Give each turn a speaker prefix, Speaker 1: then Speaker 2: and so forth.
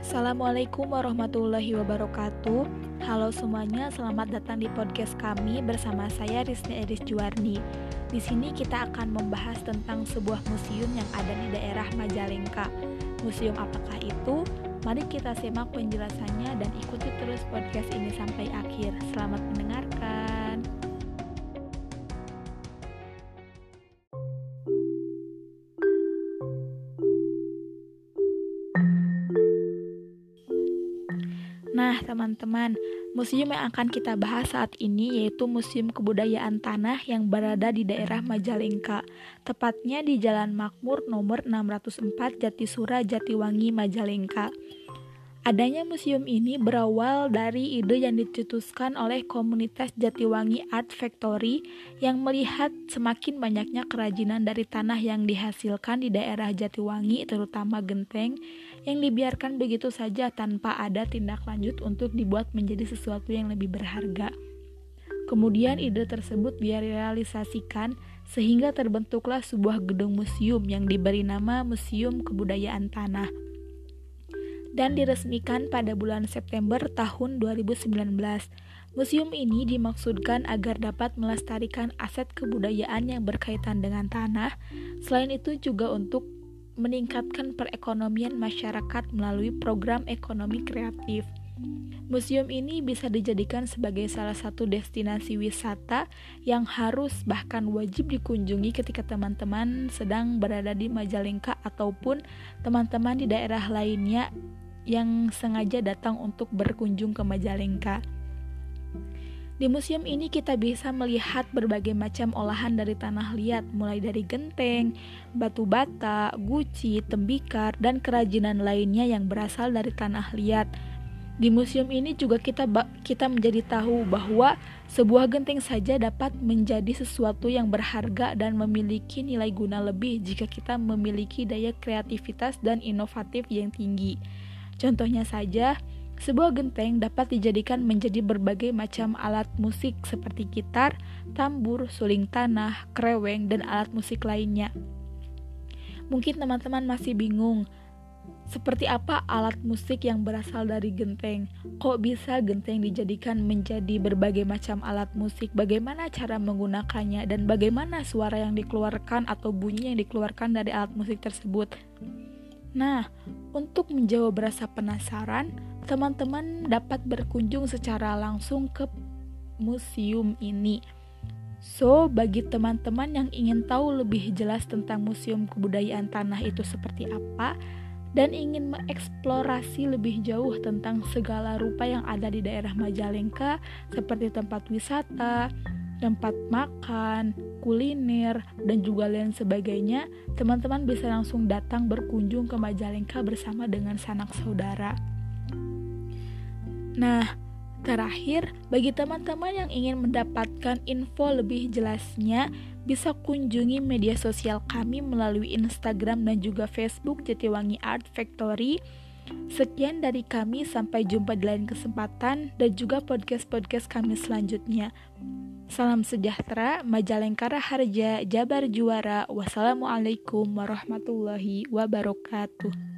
Speaker 1: Assalamualaikum warahmatullahi wabarakatuh. Halo semuanya, selamat datang di podcast kami bersama saya Rizny Edis Juwarni. Di sini kita akan membahas tentang sebuah museum yang ada di daerah Majalengka. Museum apakah itu? Mari kita simak penjelasannya dan ikuti terus podcast ini sampai akhir. Selamat mendengarkan Nah, teman-teman, museum yang akan kita bahas saat ini yaitu Museum Kebudayaan Tanah yang berada di daerah Majalengka, tepatnya di Jalan Makmur nomor 604 Jatisura Jatiwangi Majalengka. Adanya museum ini berawal dari ide yang dicetuskan oleh komunitas Jatiwangi Art Factory yang melihat semakin banyaknya kerajinan dari tanah yang dihasilkan di daerah Jatiwangi, terutama genteng, yang dibiarkan begitu saja tanpa ada tindak lanjut untuk dibuat menjadi sesuatu yang lebih berharga. Kemudian ide tersebut direalisasikan sehingga terbentuklah sebuah gedung museum yang diberi nama Museum Kebudayaan Tanah dan diresmikan pada bulan September tahun 2019. Museum ini dimaksudkan agar dapat melestarikan aset kebudayaan yang berkaitan dengan tanah. Selain itu juga untuk meningkatkan perekonomian masyarakat melalui program ekonomi kreatif. Museum ini bisa dijadikan sebagai salah satu destinasi wisata yang harus bahkan wajib dikunjungi ketika teman-teman sedang berada di Majalengka ataupun teman-teman di daerah lainnya yang sengaja datang untuk berkunjung ke Majalengka. Di museum ini kita bisa melihat berbagai macam olahan dari tanah liat, mulai dari genteng, batu bata, guci, tembikar, dan kerajinan lainnya yang berasal dari tanah liat. Di museum ini juga kita kita menjadi tahu bahwa sebuah genteng saja dapat menjadi sesuatu yang berharga dan memiliki nilai guna lebih jika kita memiliki daya kreativitas dan inovatif yang tinggi. Contohnya saja, sebuah genteng dapat dijadikan menjadi berbagai macam alat musik seperti gitar, tambur, suling tanah, kreweng, dan alat musik lainnya. Mungkin teman-teman masih bingung, seperti apa alat musik yang berasal dari genteng? Kok bisa genteng dijadikan menjadi berbagai macam alat musik? Bagaimana cara menggunakannya dan bagaimana suara yang dikeluarkan atau bunyi yang dikeluarkan dari alat musik tersebut? Nah, untuk menjawab rasa penasaran, teman-teman dapat berkunjung secara langsung ke museum ini. So, bagi teman-teman yang ingin tahu lebih jelas tentang Museum Kebudayaan Tanah itu seperti apa dan ingin mengeksplorasi lebih jauh tentang segala rupa yang ada di daerah Majalengka seperti tempat wisata, tempat makan, kuliner, dan juga lain sebagainya, teman-teman bisa langsung datang berkunjung ke Majalengka bersama dengan sanak saudara. Nah, terakhir, bagi teman-teman yang ingin mendapatkan info lebih jelasnya, bisa kunjungi media sosial kami melalui Instagram dan juga Facebook Jatiwangi Art Factory. Sekian dari kami, sampai jumpa di lain kesempatan dan juga podcast-podcast kami selanjutnya. Salam sejahtera, Majalengka Harja, Jabar Juara. Wassalamualaikum warahmatullahi wabarakatuh.